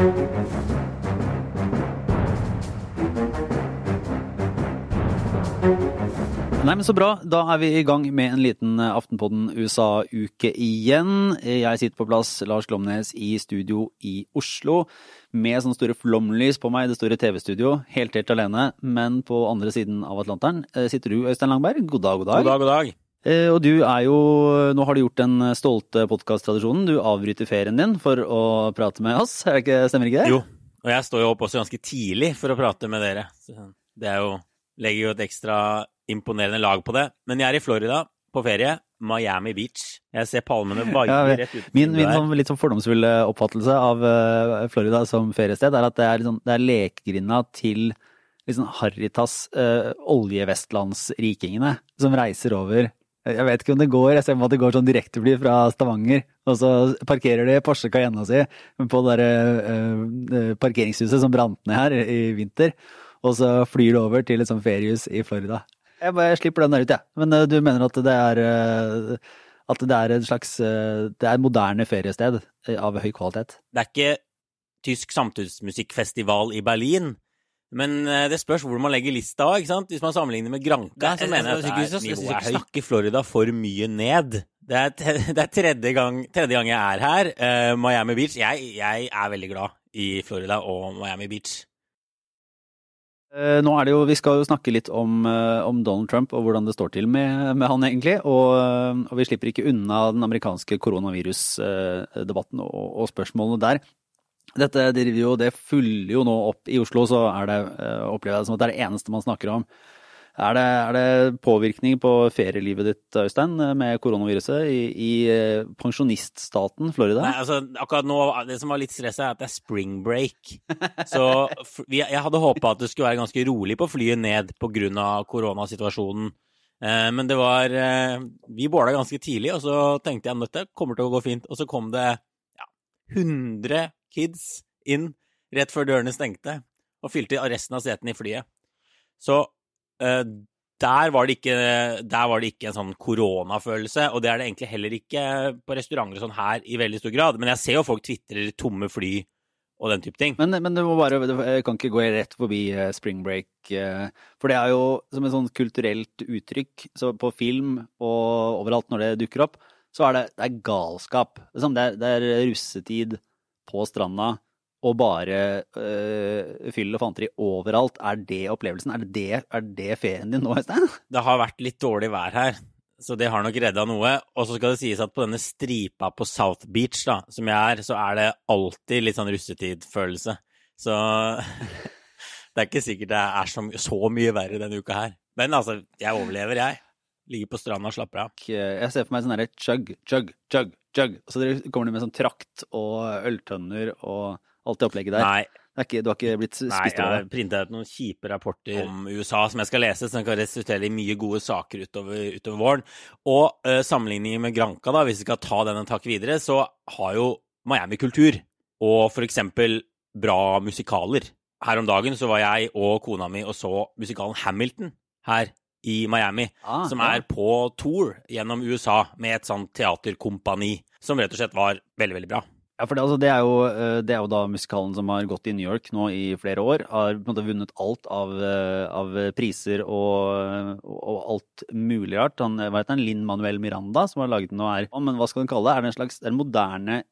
Nei, men Så bra. Da er vi i gang med en liten eh, Aftenpodden USA-uke igjen. Jeg sitter på plass, Lars Glomnes, i studio i Oslo. Med sånne store flomlys på meg, det store TV-studio. Helt helt alene. Men på andre siden av Atlanteren eh, sitter du, Øystein Langberg. God dag, god dag. God dag, god dag. Eh, Og du er jo Nå har du gjort den stolte podkasttradisjonen. Du avbryter ferien din for å prate med oss. Er det ikke, stemmer ikke det? Jo, og jeg står jo opp også ganske tidlig for å prate med dere. Det er jo Legger jo et ekstra imponerende lag på det. Men jeg er i Florida på ferie. Miami Beach. Jeg ser palmene vaie Ja, rett utenfor Min, min sånn, litt sånn fordomsfulle oppfattelse av eh, Florida som feriested, er at det er, liksom, det er lekegrinda til liksom Haritas, uh, oljevestlandsrikingene som reiser over. Jeg vet ikke om det går, jeg ser at det går sånn direktefly fra Stavanger, og så parkerer de Porsche Cayenne si på det der, eh, eh, parkeringshuset som brant ned her i vinter, og så flyr det over til et sånt feriehus i Florida. Jeg bare slipper den der ut, jeg. Men eh, du mener at det er at det er en slags Det er et moderne feriested av høy kvalitet. Det er ikke tysk samtidsmusikkfestival i Berlin. Men eh, det spørs hvor man legger lista òg. Hvis man sammenligner med Granca, så mener jeg at det er nivået er høyt. Snakker Florida for mye ned. Det er, det er tredje, gang, tredje gang jeg er her. Uh, Miami Beach. Jeg, jeg er veldig glad i Florida og Miami Beach. Eh, Nå er det jo, Vi skal jo snakke litt om, om Donald Trump og hvordan det står til med, med han egentlig. Og, og vi slipper ikke unna den amerikanske koronavirusdebatten og, og spørsmålene der. Dette driver jo, det fyller jo nå opp i Oslo, så er det, eh, opplever jeg det som at det er det eneste man snakker om. Er det, er det påvirkning på ferielivet ditt, Øystein, med koronaviruset i, i eh, pensjoniststaten Florida? Nei, altså, akkurat nå, Det som var litt stress, er at det er spring break. Så jeg hadde håpa at det skulle være ganske rolig på flyet ned pga. koronasituasjonen. Eh, men det var Vi båla ganske tidlig, og så tenkte jeg at dette kommer til å gå fint. Og så kom det ja, 100 kids inn rett før dørene stengte, og fylte resten av setene i flyet. Så uh, der var, ikke, der var det ikke en sånn koronafølelse, og det er det egentlig heller ikke på restauranter og sånn her i veldig stor grad. Men jeg ser jo folk tvitrer tomme fly og den type ting. Men, men du må bare, du kan ikke gå rett forbi eh, spring break. eh, For det er jo som et sånn kulturelt uttrykk. Så på film og overalt når det dukker opp, så er det, det er galskap. Det er, sånn, det er russetid på stranda og bare øh, fyll og fanteri overalt. Er det opplevelsen? Er det, er det ferien din nå, Øystein? Det har vært litt dårlig vær her, så det har nok redda noe. Og så skal det sies at på denne stripa på South Beach, da, som jeg er, så er det alltid litt sånn russetidfølelse. Så det er ikke sikkert det er så, så mye verre denne uka her. Men altså, jeg overlever, jeg. Ligger på stranda og slapper av. Jeg ser for meg sånn derre chug, chug, chug, chug. Og så kommer du med sånn trakt og øltønner og alt det opplegget der. Nei, Det ikke, du har ikke blitt Nei, spist jeg over har det? printa ut noen kjipe rapporter om USA som jeg skal lese, som kan resultere i mye gode saker utover, utover våren. Og uh, sammenligningen med Granca, da, hvis vi skal ta den en takk videre, så har jo Miami kultur. Og for eksempel bra musikaler. Her om dagen så var jeg og kona mi og så musikalen Hamilton her i Miami. Ah, som ja. er på tour gjennom USA med et sånt teaterkompani. Som rett og slett var veldig, veldig bra. Ja, for det, altså, det, er jo, eh, det er jo da musikalen som har gått i New York nå i flere år. Har på en måte vunnet alt av, eh, av priser og, og alt mulig rart. Han, hva heter han, Linn Manuel Miranda som har laget den og er Men hva skal den kalle det? Er det en slags det er en moderne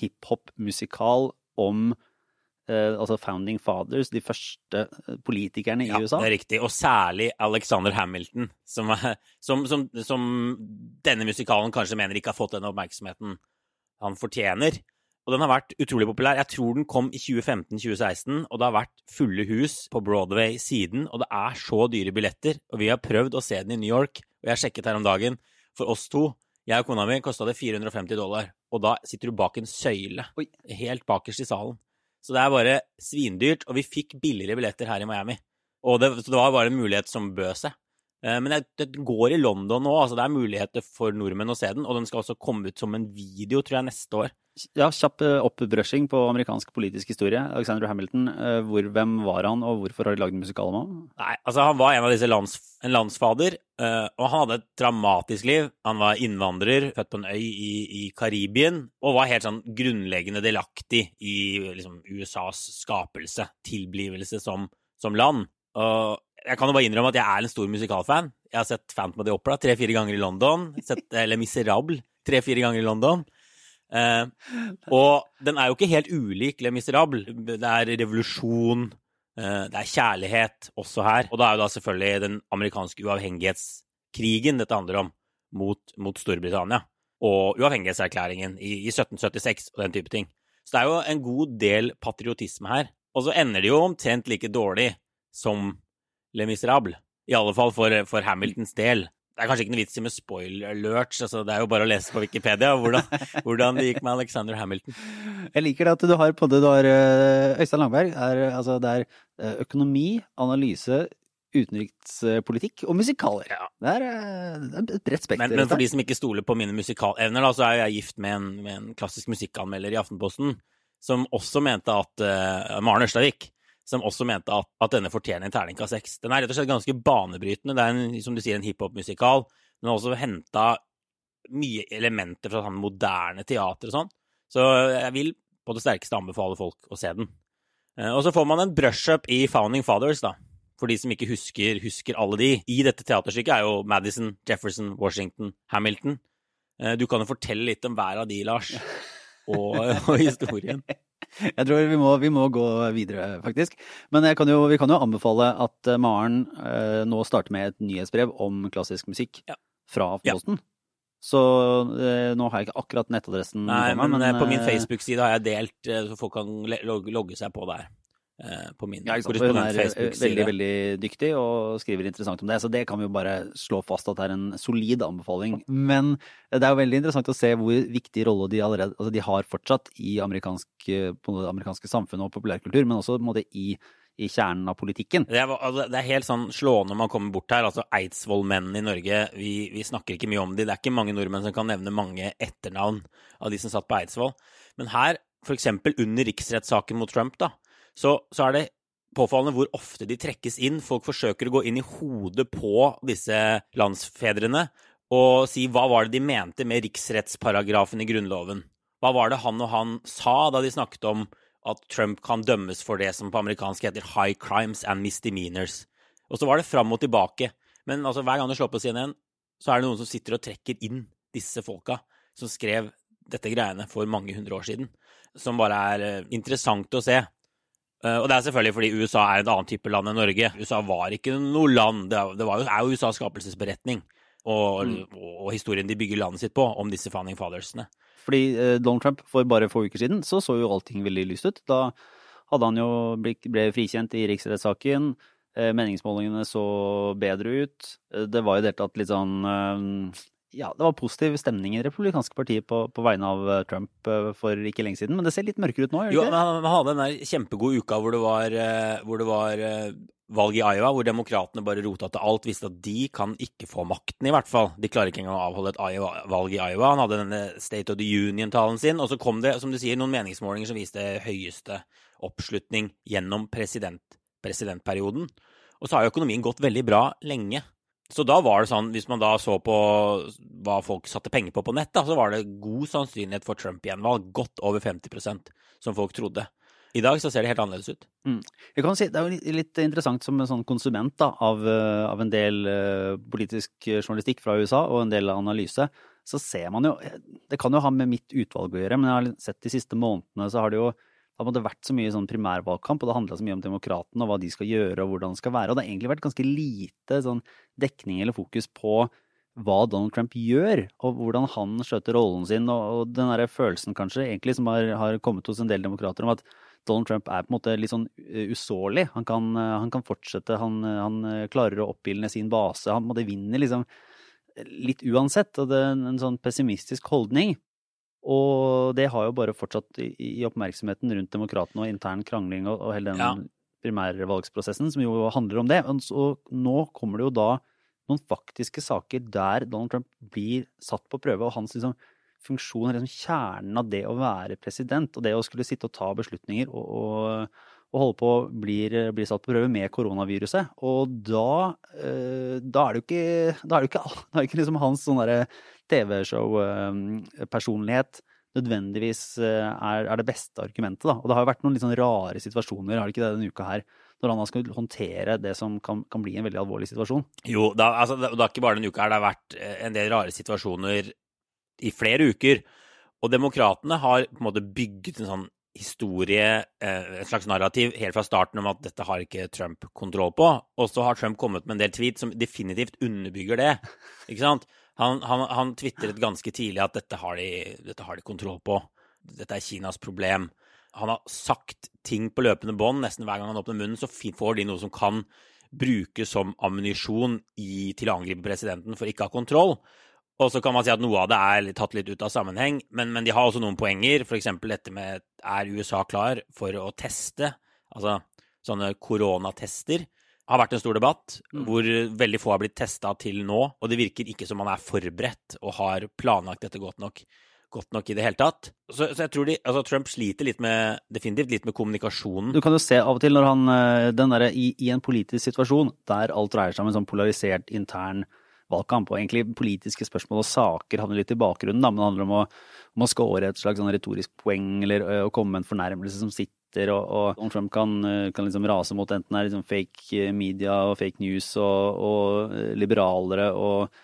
hiphop-musikal om eh, altså Founding Fathers, de første eh, politikerne i Ja, USA? det er riktig. Og særlig Alexander Hamilton, som, er- som, som, som denne musikalen kanskje mener ikke har fått den oppmerksomheten han fortjener. Og den har vært utrolig populær. Jeg tror den kom i 2015-2016, og det har vært fulle hus på Broadway siden. Og det er så dyre billetter. Og vi har prøvd å se den i New York, og jeg sjekket her om dagen. For oss to, jeg og kona mi, kosta det 450 dollar. Og da sitter du bak en søyle, Oi. helt bakerst i salen. Så det er bare svindyrt, og vi fikk billigere billetter her i Miami. Og det, så det var bare en mulighet som bød seg. Eh, men det går i London nå, altså det er muligheter for nordmenn å se den. Og den skal også komme ut som en video, tror jeg, neste år. Ja, kjapp eh, oppbrushing på amerikansk politisk historie. Alexander Hamilton, eh, hvor, hvem var han, og hvorfor har de lagd musikal om ham? Nei, altså han var en av disse lands, en landsfader, og han hadde et dramatisk liv. Han var innvandrer, født på en øy i, i Karibien, og var helt sånn grunnleggende delaktig i liksom, USAs skapelse, tilblivelse som, som land. Og jeg kan jo bare innrømme at jeg er en stor musikalfan. Jeg har sett Phantom of the Opera tre-fire ganger i London. Sett, eller Miserable tre-fire ganger i London. Eh, og den er jo ikke helt ulik Le Miserable. Det er revolusjon, eh, det er kjærlighet også her. Og da er jo da selvfølgelig den amerikanske uavhengighetskrigen dette handler om, mot, mot Storbritannia. Og uavhengighetserklæringen i, i 1776 og den type ting. Så det er jo en god del patriotisme her. Og så ender det jo omtrent like dårlig som Le Miserable. I alle fall for, for Hamiltons del. Det er kanskje ikke noe vits i med spoiler alerts, altså det er jo bare å lese på Wikipedia hvordan, hvordan det gikk med Alexander Hamilton. Jeg liker det at du har på det du har eh, Øystein Langberg. Er, altså det er eh, økonomi, analyse, utenrikspolitikk og musikaler. Ja. Det, er, eh, det, er, et bredt spekter. Men, men, for de som ikke stoler på mine musikalevner, da, så er jeg gift med en, med en klassisk musikkanmelder i Aftenposten som også mente at uh, Maren Ørstavik som også mente at, at denne fortjener en terningkast seks. Den er rett og slett ganske banebrytende. Det er en, som du sier, en hiphop-musikal. Den har også henta mye elementer fra sånn moderne teater og sånn. Så jeg vil på det sterkeste anbefale folk å se den. Eh, og så får man en brush-up i Founding Fathers, da. For de som ikke husker, husker alle de. I dette teaterstykket er jo Madison, Jefferson, Washington, Hamilton. Eh, du kan jo fortelle litt om hver av de, Lars, og, og historien. Jeg tror vi må, vi må, gå videre, faktisk. Men kan jo, vi kan jo anbefale at eh, Maren eh, nå starter med et nyhetsbrev om klassisk musikk ja. fra Aftenposten. Ja. Så eh, nå har jeg ikke akkurat nettadressen. Nei, men, men, eh, på min eh, Facebook-side har jeg delt, så folk kan logge seg på der. Eh, på min ja, korrespondent Facebook-side. veldig, veldig dyktig og skriver interessant om det, så det kan vi jo bare slå fast at det er en solid anbefaling. Men det er jo veldig interessant å se hvor viktig rolle de allerede altså de har fortsatt i amerikansk, på det amerikanske samfunnet og populærkultur, men også på en måte i i kjernen av politikken. Det er, altså, det er, helt sånn slående man kommer bort her. altså Eidsvollmennene i Norge, vi, vi, snakker ikke mye om de. Det er ikke mange nordmenn som kan nevne mange etternavn av de som satt på Eidsvoll. Men her, f.eks. under riksrettssaken mot Trump, da, så, så, er det påfallende hvor ofte de trekkes inn. Folk forsøker å gå inn i hodet på disse landsfedrene og si hva var det de mente med riksrettsparagrafen i Grunnloven. Hva var det han og han sa da de snakket om at Trump kan dømmes for det som på amerikansk heter high crimes and misdemeanors. Og så var det fram og tilbake. Men altså, hver gang du slår på CNN, så er det noen som sitter og trekker inn disse folka som skrev dette greiene for mange hundre år siden. Som bare er uh, interessant å se. Uh, og det er selvfølgelig fordi USA er et annet type land enn Norge. USA var ikke noe land. Det, var jo, er jo USAs skapelsesberetning og, mm. og, historien de bygger landet sitt på, om disse founding fathersene. Fordi uh, Donald Trump for bare få uker siden så så jo allting veldig lyst ut. Da hadde han jo blitt, ble frikjent i riksrettssaken. Meningsmålingene så bedre ut. Det var jo i det hele tatt litt sånn ja, det var positiv stemning i det republikanske partiet på, på, vegne av eh, Trump eh, for ikke lenge siden. Men det ser litt mørkere ut nå? Jo, men han, hadde den der kjempegode uka hvor det var, eh, hvor det var valg i Iowa, hvor demokratene bare rota til alt, visste at de kan ikke få makten, i hvert fall. De klarer ikke engang å avholde et valg i Iowa. Han hadde denne State of the Union-talen sin, og så kom det, som du sier, noen meningsmålinger som viste høyeste oppslutning gjennom president, presidentperioden. Og så har jo økonomien gått veldig bra lenge. Så da var det sånn, hvis man da så på hva folk satte penger på på nett, da, så var det god sannsynlighet for Trump-gjenvalg. Godt over 50% som folk trodde. I dag så ser det helt annerledes ut. Mm. Jeg kan si, Det er jo litt interessant som en sånn konsument da, av, eh, av, en del uh, politisk journalistikk fra USA og en del analyse. Så ser man jo Det kan jo ha med mitt utvalg å gjøre, men jeg har sett de siste månedene så har det jo det har vært så mye sånn primærvalgkamp, og det handla så mye om demokratene og hva de skal gjøre og hvordan det skal være. Og det har egentlig vært ganske lite sånn dekning eller fokus på hva Donald Trump gjør, og hvordan han skjøter rollen sin, og, og den derre følelsen kanskje egentlig som har, har, kommet hos en del demokrater om at Donald Trump er på en måte litt sånn usårlig. Han kan, han kan fortsette, han, han klarer å oppildne sin base. Han måtte vinne liksom litt uansett, og det er en sånn pessimistisk holdning. Og det har jo bare fortsatt i, i oppmerksomheten rundt demokratene og intern krangling og, og hele den ja. primærvalgsprosessen, som jo handler om det. Og så, nå kommer det jo da noen faktiske saker der Donald Trump blir satt på prøve, og hans liksom, funksjon er liksom kjernen av det å være president, og det å skulle sitte og ta beslutninger og, og, og holder på blir, blir, satt på prøve med koronaviruset. Og da, eh, da er det jo ikke, da er det ikke, da er ikke liksom hans sånn TV-show-personlighet eh, nødvendigvis eh, er, er, det beste argumentet. Da. Og det har jo vært noen litt sånn rare situasjoner, har det ikke det denne uka her, når han skal håndtere det som kan, kan bli en veldig alvorlig situasjon? Jo, da, altså, det, det er ikke bare denne uka her, det har vært en del rare situasjoner i flere uker. Og demokratene har på en måte bygget en sånn historie, eh, et slags narrativ, helt fra starten om at dette har ikke Trump kontroll på. Og så har Trump kommet med en del tweet som definitivt underbygger det. Ikke sant? Han, han, han tvitret ganske tidlig at dette har, de, dette har de kontroll på. Dette er Kinas problem. Han har sagt ting på løpende bånd. Nesten hver gang han åpner munnen, så får de noe som kan brukes som ammunisjon til å angripe presidenten for ikke å ha kontroll. Og så kan man si at noe av det er tatt litt ut av sammenheng, men, men de har også noen poenger. F.eks. dette med er USA klar for å teste? Altså sånne koronatester har vært en stor debatt, mm. hvor veldig få har blitt testa til nå. Og det virker ikke som man er forberedt og har planlagt dette godt nok, godt nok i det hele tatt. Så, så jeg tror de, altså Trump sliter litt med, definitivt litt med kommunikasjonen. Du kan jo se av og til når han eh, den der, i, i, en politisk situasjon der alt dreier seg om en sånn polarisert intern valgkamp, og egentlig politiske spørsmål og saker havner litt i bakgrunnen, da, men det handler om å, om å score et slags sånn retorisk poeng eller å komme med en fornærmelse som sitter og, og Donald Trump kan, kan liksom rase mot enten er liksom fake media og fake news og, og liberalere og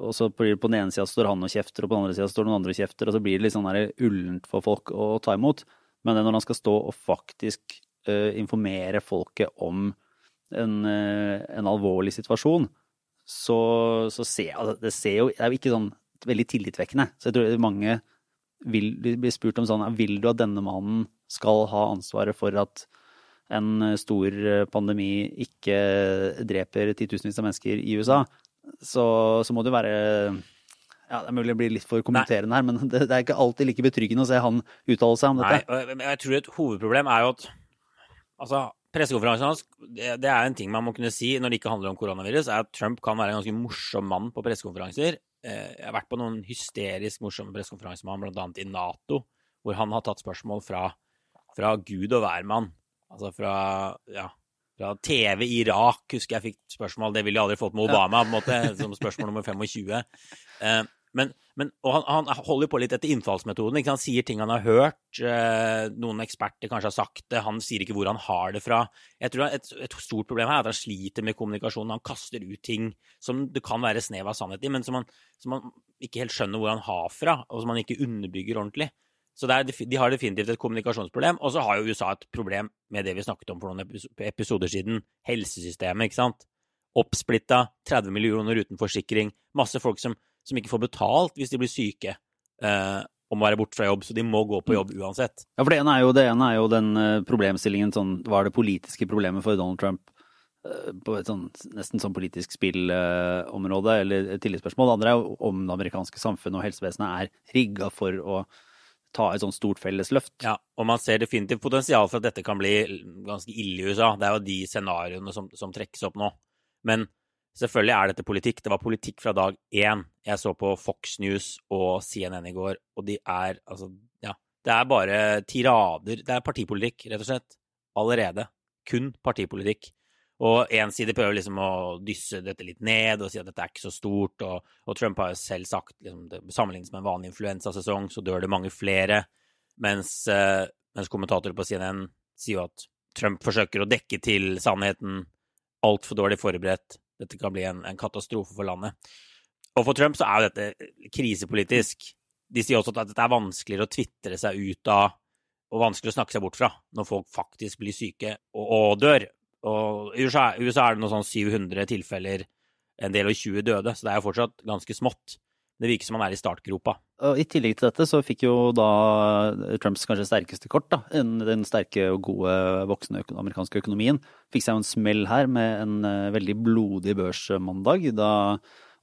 og så det på den ene sida står han og kjefter, og på den andre sida står noen andre og kjefter, og så blir det litt sånn ullent for folk å ta imot. Men det når han skal stå og faktisk uh, informere folket om en, uh, en alvorlig situasjon, så, så ser altså, det ser jo Det er jo ikke sånn veldig tillitvekkende. Så jeg tror mange vil bli spurt om sånn Vil du at denne mannen skal ha ansvaret for at en stor pandemi ikke dreper titusenvis av mennesker i USA, så, så må det være ja, Det er mulig det blir litt for kommenterende her, men det, det, er ikke alltid like betryggende å se han uttale seg om dette. Nei, jeg tror et hovedproblem er jo at altså, pressekonferansen hans det, er en ting man må kunne si når det ikke handler om koronavirus, er at Trump kan være en ganske morsom mann på pressekonferanser. Eh, jeg har vært på noen hysterisk morsomme pressekonferanser med ham, blant annet i Nato, hvor han har tatt spørsmål fra fra Gud og hvermann. Altså fra, ja, fra TV Irak, husker jeg fikk spørsmål. Det ville jeg aldri fått med Obama, på en måte, som spørsmål nummer 25. Men, men, og han, han, holder på litt etter innfallsmetoden. Han sier ting han har hørt. Eh, noen eksperter kanskje har sagt det. Han sier ikke hvor han har det fra. Jeg tror et, et stort problem her er at han sliter med kommunikasjonen. Han kaster ut ting som det kan være snev av sannhet i, men som han, som han ikke helt skjønner hvor han har fra, og som han ikke underbygger ordentlig. Så er, de har definitivt et kommunikasjonsproblem. Og så har jo USA et problem med det vi snakket om for noen episoder siden. Helsesystemet, ikke sant. Oppsplitta, 30 millioner uten forsikring. Masse folk som, som ikke får betalt hvis de blir syke. Eh, om å være borte fra jobb, så de må gå på jobb uansett. Ja, for det ene er jo, ene er jo den eh, problemstillingen sånn Hva er det politiske problemet for Donald Trump eh, på et sånn, nesten sånn politisk spillområde, eller tillitsspørsmål. Det andre er jo om det amerikanske samfunnet og helsevesenet er rigga for å ta et sånt stort fellesløft. Ja, og man ser definitivt potensial for at dette kan bli ganske ille i USA. Det er jo de scenarioene som, som, trekkes opp nå. Men selvfølgelig er dette politikk. Det var politikk fra dag én. Jeg så på Fox News og CNN i går, og de er altså Ja. Det er bare tirader. Det er partipolitikk, rett og slett. Allerede. Kun partipolitikk. Og én side prøver liksom å dysse dette litt ned og si at dette er ikke så stort. Og, og Trump har jo selv sagt liksom, det med en vanlig influensasesong, så dør det mange flere. Mens, uh, mens kommentatorer på CNN sier jo at Trump forsøker å dekke til sannheten. Altfor dårlig forberedt. Dette kan bli en, en, katastrofe for landet. Og for Trump så er jo dette krisepolitisk. De sier også at det er vanskeligere å tvitre seg ut av og vanskelig å snakke seg bort fra når folk faktisk blir syke og, og dør. Og I USA, er det noe sånn 700 tilfeller, en del og 20 døde, så det er jo fortsatt ganske smått. Det virker som han er i startgropa. Og I tillegg til dette så fikk jo da Trumps kanskje sterkeste kort, da, den sterke og gode voksne amerikanske økonomien, fikk seg jo en smell her med en eh, veldig blodig børsmandag, da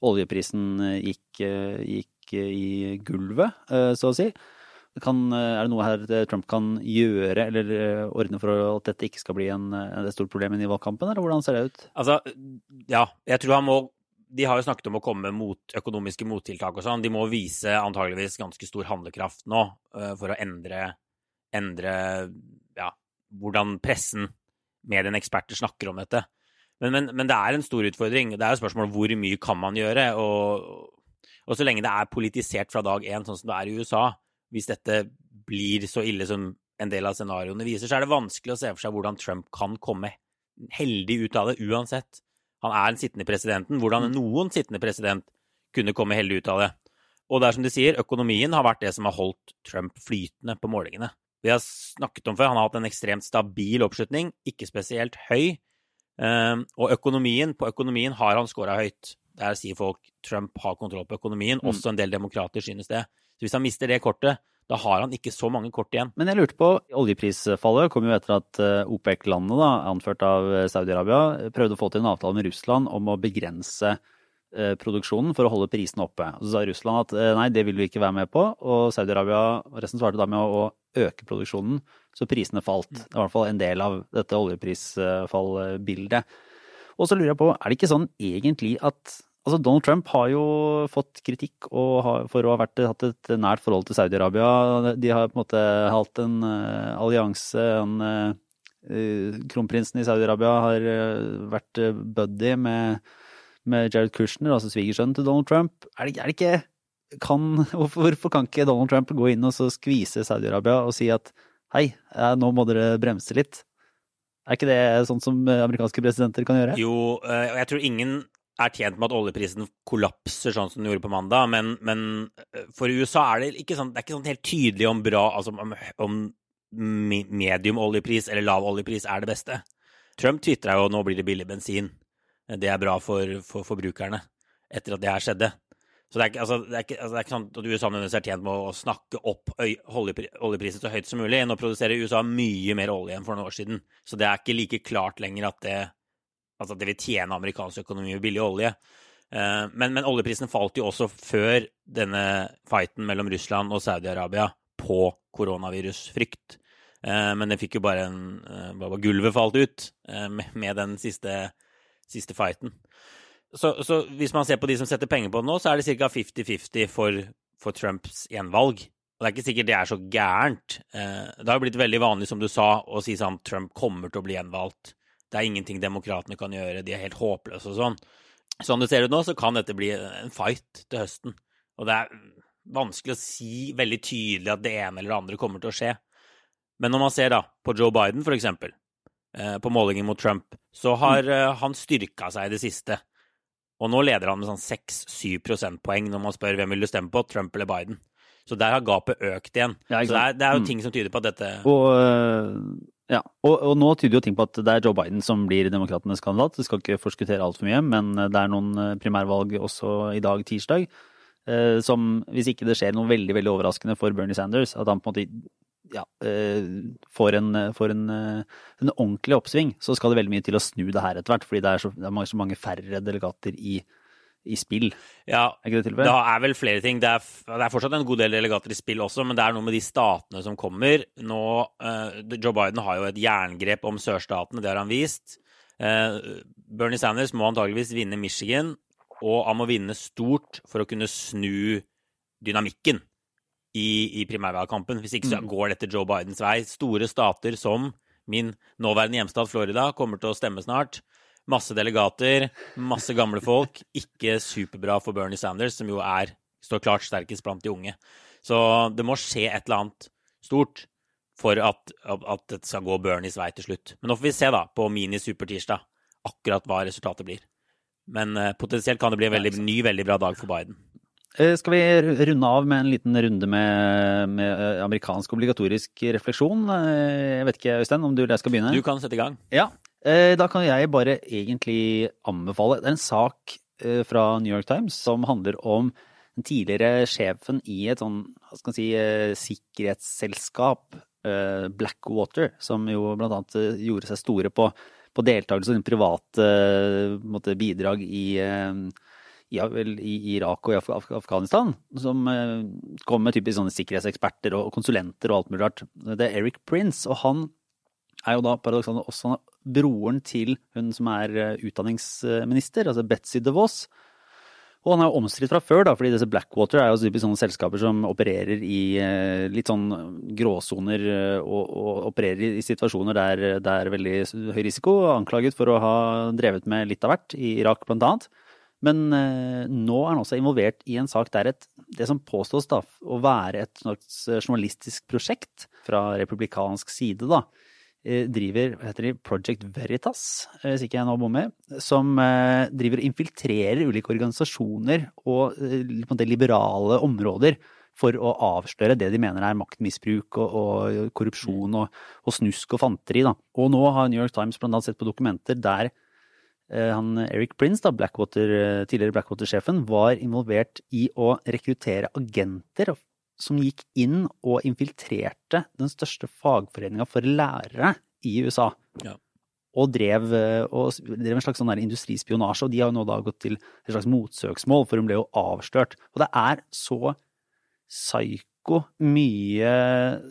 oljeprisen gikk, eh, gikk i gulvet, eh, så å si. Kan, er det noe her Trump kan gjøre eller eh, ordne for at dette ikke skal bli en, et stort problem i valgkampen, eller hvordan ser det ut? Altså, ja. Jeg tror han må de har jo snakket om å komme med mot, økonomiske mottiltak og sånn. De må vise antageligvis ganske stor handlekraft nå uh, for å endre, endre ja, hvordan pressen, mediene, eksperter snakker om dette. Men, men, men, det er en stor utfordring. Det er jo spørsmålet hvor mye kan man gjøre. Og, og så lenge det er politisert fra dag én, sånn som det er i USA, hvis dette blir så ille som en del av scenarioene viser, så er det vanskelig å se for seg hvordan Trump kan komme heldig ut av det uansett. Han er den sittende presidenten. Hvordan mm. noen sittende president kunne komme heldig ut av det. Og det er som de sier, økonomien har vært det som har holdt Trump flytende på målingene. Vi har snakket om før, han har hatt en ekstremt stabil oppslutning, ikke spesielt høy. Ehm, og økonomien, på økonomien har han scora høyt. Der sier folk Trump har kontroll på økonomien. Mm. Også en del demokrater synes det. Så hvis han mister det kortet, da har han ikke så mange kort igjen. Men jeg lurte på, oljeprisfallet kom jo etter at eh, OPEC-landene, anført av eh, Saudi-Arabia, prøvde å få til en avtale med Russland om å begrense eh, produksjonen for å holde prisene oppe. Så sa Russland at nei, det vil vi ikke være med på, og Saudi-Arabia og resten svarte da med å øke produksjonen, så prisene falt. Det var i hvert fall en del av dette oljeprisfallbildet. Og så lurer jeg på, er det ikke sånn egentlig at Altså, Donald Trump har jo fått kritikk for å ha vært, hatt et nært forhold til Saudi-Arabia. De har på en måte hatt en uh, allianse. En, uh, kronprinsen i Saudi-Arabia har uh, vært buddy med, med, Jared Kushner, altså svigersønnen til Donald Trump. Er det, er det ikke kan, Hvorfor kan ikke Donald Trump gå inn og så skvise Saudi-Arabia og si at hei, nå må dere bremse litt? Er ikke det sånn som amerikanske presidenter kan gjøre? Jo, jeg tror ingen er tjent med at oljeprisen kollapser sånn som den gjorde på mandag, men, men eh, for USA er det ikke sånn, det er ikke sånn helt tydelig om bra altså om, om medium oljepris eller lav oljepris er det beste. Trump tvitra jo nå blir det billig bensin. Det er bra for, for etter at det her skjedde. Så det er ikke, altså, det er ikke, altså, det er ikke sånn at USA nødvendigvis er tjent med å snakke opp oljeprisen så høyt som mulig. Nå produserer USA mye mer olje enn for noen år siden, så det er ikke like klart lenger at det Altså at det vil tjene amerikansk økonomi med billig olje. Eh, men, men, oljeprisen falt jo også før denne fighten mellom Russland og Saudi-Arabia på koronavirusfrykt. Eh, men det fikk jo bare en eh, bare Gulvet falt ut med den siste, siste fighten. Så, så, hvis man ser på de som setter penger på det nå, så er det ca. 50-50 for, for, Trumps gjenvalg. Og det er ikke sikkert det er så gærent. Det har blitt veldig vanlig, som du sa, å si sånn Trump kommer til å bli gjenvalgt. Det er ingenting demokratene kan gjøre, de er helt håpløse og sånn. Sånn det ser ut nå, så kan dette bli en fight til høsten. Og det er vanskelig å si veldig tydelig at det ene eller det andre kommer til å skje. Men når man ser da på Joe Biden, for eksempel, eh, på målingen mot Trump, så har mm. Eh, han styrka seg i det siste. Og nå leder han med sånn 6-7 prosentpoeng når man spør hvem vil du stemme på, Trump eller Biden. Så der har gapet økt igjen. Ja, så det er, det er, jo mm. ting som tyder på at dette Og eh, ja, og, og, nå tyder jo ting på at det er Joe Biden som blir demokratenes kandidat. Det skal ikke forskuttere altfor mye, men det er noen eh, primærvalg også i dag, tirsdag, eh, som hvis ikke det skjer noe veldig veldig overraskende for Bernie Sanders, at han på en måte ja, eh, får, en, får en, eh, en, ordentlig oppsving, så skal det veldig mye til å snu det her etter hvert. Fordi det er så, det er så mange færre delegater i, i spill. Ja, er ikke det tilfellet? Det er vel flere ting. Det er, det er, fortsatt en god del delegater i spill også, men det er noe med de statene som kommer. Nå, uh, Joe Biden har jo et jerngrep om sørstatene, det har han vist. Uh, Bernie Sanders må antageligvis vinne Michigan, og han må vinne stort for å kunne snu dynamikken i, i primærvalgkampen. Hvis ikke så mm. går dette Joe Bidens vei. Store stater som min nåværende hjemstad Florida kommer til å stemme snart. Masse delegater, masse gamle folk. Ikke superbra for Bernie Sanders, som jo er, står klart sterkest blant de unge. Så det må skje et eller annet stort for at, at dette skal gå Bernies vei til slutt. Men nå får vi se da, på mini-supertirsdag, akkurat hva resultatet blir. Men uh, potensielt kan det bli en veldig, ny, veldig bra dag for Biden. Eh, skal vi runde av med en liten runde med, med eh, amerikansk obligatorisk refleksjon? Jeg vet ikke, Øystein, om du skal begynne? Du kan sette i gang. Ja, Eh, da kan jeg bare egentlig anbefale Det er en sak eh, fra New York Times som handler om den tidligere sjefen i et sånn, hva skal man si, eh, sikkerhetsselskap, Blackwater, som jo blant annet gjorde seg store på, på deltakelse og private bidrag i, i, i, Irak og i Afghanistan, som kom med typisk sånne sikkerhetseksperter og konsulenter og alt mulig rart. Det er Eric Prince, og han er jo da paradoksalt også broren til hun som er eh, utdanningsminister, altså Betzy DeVos. Og han er jo omstridt fra før, da, fordi disse Blackwater er jo typisk sånne selskaper som opererer i eh, litt sånn gråsoner eh, og, og, opererer i, situasjoner der det er veldig høy risiko, anklaget for å ha drevet med litt av hvert, i Irak blant annet. Men nå er han også involvert i en sak der et, det som påstås da, å være et slags journalistisk prosjekt fra republikansk side, da, driver hva heter de, Project Veritas, eh, hvis ikke jeg nå bommer, som eh, driver og infiltrerer ulike organisasjoner og det liberale områder for å avsløre det de mener er maktmisbruk og, og korrupsjon og, og, snusk og fanteri. Da. Og nå har New York Times blant annet sett på dokumenter der eh, han Eric Prince, da, Blackwater, tidligere Blackwater-sjefen, var involvert i å rekruttere agenter som gikk inn og infiltrerte den største fagforeninga for lærere i USA. Ja. Og drev, og drev, en slags sånn industrispionasje, og de har jo nå da gått til et slags motsøksmål, for hun ble jo avslørt. Og det er så psyko mye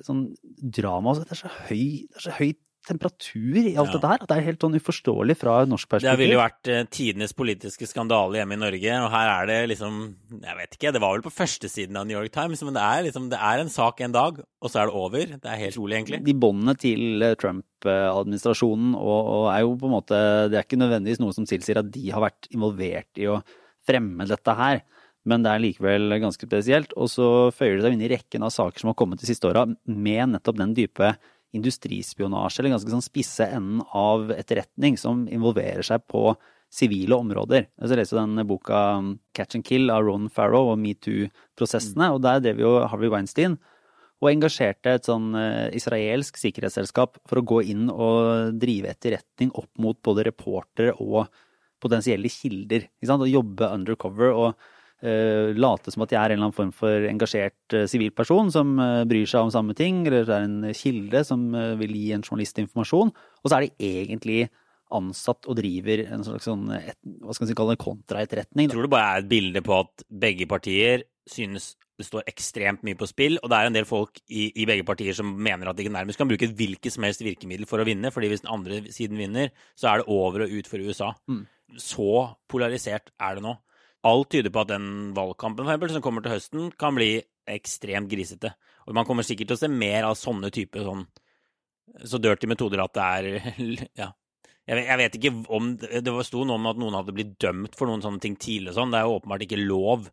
sånn drama. Det er så, høy, det er så høyt temperatur i alt ja. dette her. At det er helt sånn uforståelig fra norsk perspektiv. Det ville jo vært uh, tidenes politiske skandale hjemme i Norge, og her er det liksom Jeg vet ikke, det var vel på førstesiden av New York Times, men det er liksom Det er en sak en dag, og så er det over. Det er helt rolig, egentlig. De båndene til eh, Trump-administrasjonen og, og, er jo på en måte Det er ikke nødvendigvis noe som tilsier at de har vært involvert i å fremme dette her. Men det er likevel ganske spesielt. Og så føyer det seg inn i rekken av saker som har kommet de siste åra med nettopp den dype industrispionasje, eller ganske sånn spisse enden av etterretning, som involverer seg på sivile områder. Jeg leser den boka um, Catch and Kill av Ron Farrow og metoo-prosessene, og der drev jo Harvey Weinstein og engasjerte et sånn eh, israelsk sikkerhetsselskap for å gå inn og drive etterretning opp mot både reportere og potensielle kilder. Ikke sant? Og jobbe undercover. og late som at jeg er en eller annen form for engasjert sivilperson uh, som uh, bryr seg om samme ting, eller det er en kilde som vil gi en journalist informasjon. Og så er de egentlig ansatt og driver en slags sånn, et, hva skal man si, kalle det kontraetterretning. Tror du bare er et bilde på at begge partier synes det står ekstremt mye på spill, og det er en del folk i, i begge partier som mener at de nærmest kan bruke hvilket som helst virkemiddel for å vinne, fordi hvis den andre siden vinner, så er det over og ut for USA. Mm. Så polarisert er det nå alt tyder på at den valgkampen for eksempel, som kommer til høsten, kan bli ekstremt grisete. Og man kommer sikkert til å se mer av sånne typer sånn så dirty metoder at det er Ja. Jeg jeg vet ikke om Det sto noe om at noen hadde blitt dømt for noen sånne ting tidlig og sånn. Det er jo åpenbart ikke lov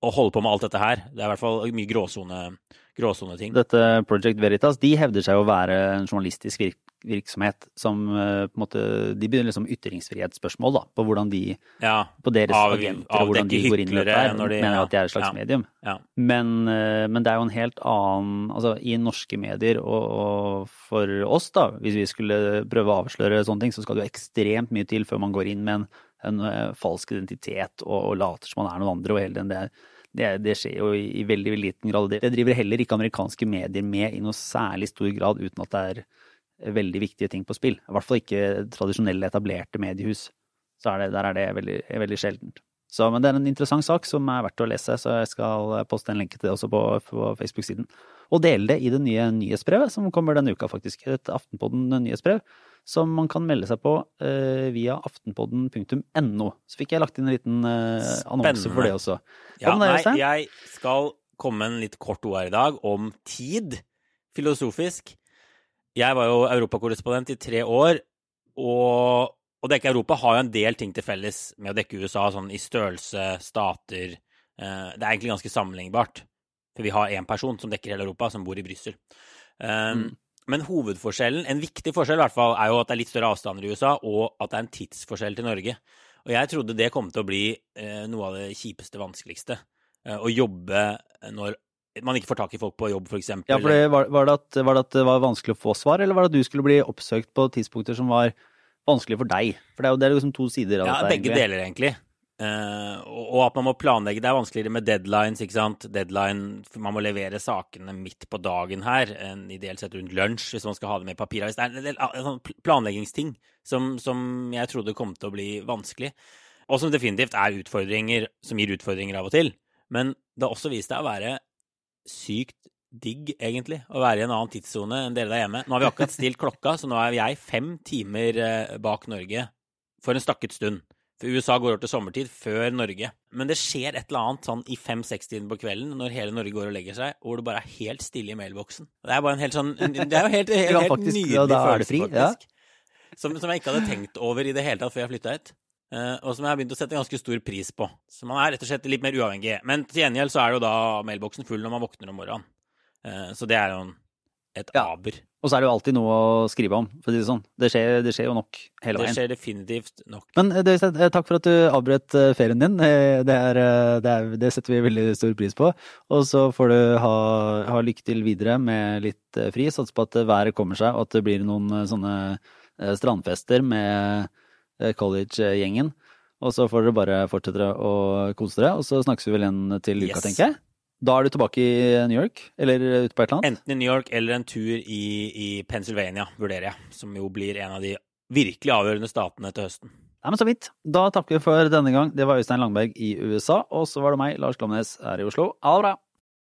å holde på med alt dette her. Det er i hvert fall mye gråsone, ting. Dette Project Veritas de hevder seg å være en journalistisk virksomhet som eh, på en måte De begynner liksom ytringsfrihetsspørsmål, da, på hvordan de ja, På deres av, agenter, og hvordan de går inn i dette her. De, mener at de er et slags ja, medium. Ja. Men, eh, men, det er jo en helt annen Altså, i norske medier og, og, for oss, da, hvis vi skulle prøve å avsløre sånne ting, så skal det jo ekstremt mye til før man går inn med en, en uh, falsk identitet og, og, later som man er noen andre, og hele den det, det, det, skjer jo i, i veldig, veldig liten grad. Det, det driver heller ikke amerikanske medier med i noe særlig stor grad, uten at det er veldig viktige ting på spill. I hvert fall ikke tradisjonelle, etablerte mediehus. Så er det, der er det veldig, veldig sjeldent. Så, men det er en interessant sak som er verdt å lese, så jeg skal poste en lenke til det også på, på Facebook-siden. Og dele det i det nye nyhetsbrevet som kommer denne uka, faktisk. Et Aftenpodden-nyhetsbrev som man kan melde seg på eh, via aftenpodden.no. Så fikk jeg lagt inn en liten eh, annonse for det også. Ja, nei, jeg skal komme med en litt kort ord her i dag om tid, filosofisk. Jeg var jo europakorrespondent i tre år, og å dekke Europa har jo en del ting til felles med å dekke USA, sånn i størrelse, stater eh, Det er egentlig ganske sammenlignbart. For vi har én person som dekker hele Europa, som bor i Brussel. Um, mm. Men hovedforskjellen, en viktig forskjell i hvert fall, er jo at det er litt større avstander i USA, og at det er en tidsforskjell til Norge. Og jeg trodde det kom til å bli eh, noe av det kjipeste, vanskeligste. Eh, å jobbe når man ikke får tak i folk på jobb, f.eks. Ja, for det, var, var, det at, var, det at, det var vanskelig å få svar, eller var det at du skulle bli oppsøkt på tidspunkter som var vanskelig for deg? For det er jo, det er liksom to sider av ja, dette. Ja, begge deler, egentlig. Uh, og at man må planlegge. Det er vanskeligere med deadlines, ikke sant. Deadline, Man må levere sakene midt på dagen her, en ideelt sett rundt lunsj, hvis man skal ha det med papiravis. Det er en del sånn planleggingsting som, som jeg trodde kom til å bli vanskelig, og som definitivt er utfordringer som gir utfordringer av og til. Men det har også vist seg å være sykt digg, egentlig, å være i en annen tidssone enn dere der hjemme. Nå har vi akkurat stilt klokka, så nå er jeg fem timer eh, bak Norge for en stakket stund. For USA går over til sommertid før Norge. Men det skjer et eller annet sånn i fem-seks-tiden på kvelden når hele Norge går og legger seg, hvor det bare er helt stille i mailboksen. Det er bare en helt sånn Det er jo helt, helt, helt faktisk, nydelig følelse, faktisk. ja. Som, som jeg ikke hadde tenkt over i det hele tatt før jeg flytta hit. Eh, og som jeg har begynt å sette ganske stor pris på. Så man er rett og slett litt mer uavhengig. Men til gjengjeld så er jo da mailboksen full når man våkner om morgenen. Eh, så det er jo en, et Ja. aber. Og så er det jo alltid noe å skrive om, for å si det sånn. Det skjer, det skjer jo nok hele veien. Det skjer definitivt nok. Men det, eh, takk for at du avbrøt ferien din. Det, er, det, er, det setter vi veldig stor pris på. Og så får du ha, ha lykke til videre med litt fri. Satser på at været kommer seg, og at det blir noen sånne strandfester med college-gjengen. Og så får dere bare fortsette å kose dere, og så snakkes vi vel igjen til uka, Yes. tenker jeg. Da er du tilbake i New York, eller ute på et eller annet? Enten i New York eller en tur i, i Pennsylvania, vurderer jeg. Som jo blir en av de virkelig avgjørende statene til høsten. Nei, men så vidt. Da takker vi for denne gang. Det var Øystein Langberg i USA, og så var det meg, Lars Glomnes, her i Oslo. Ha det bra!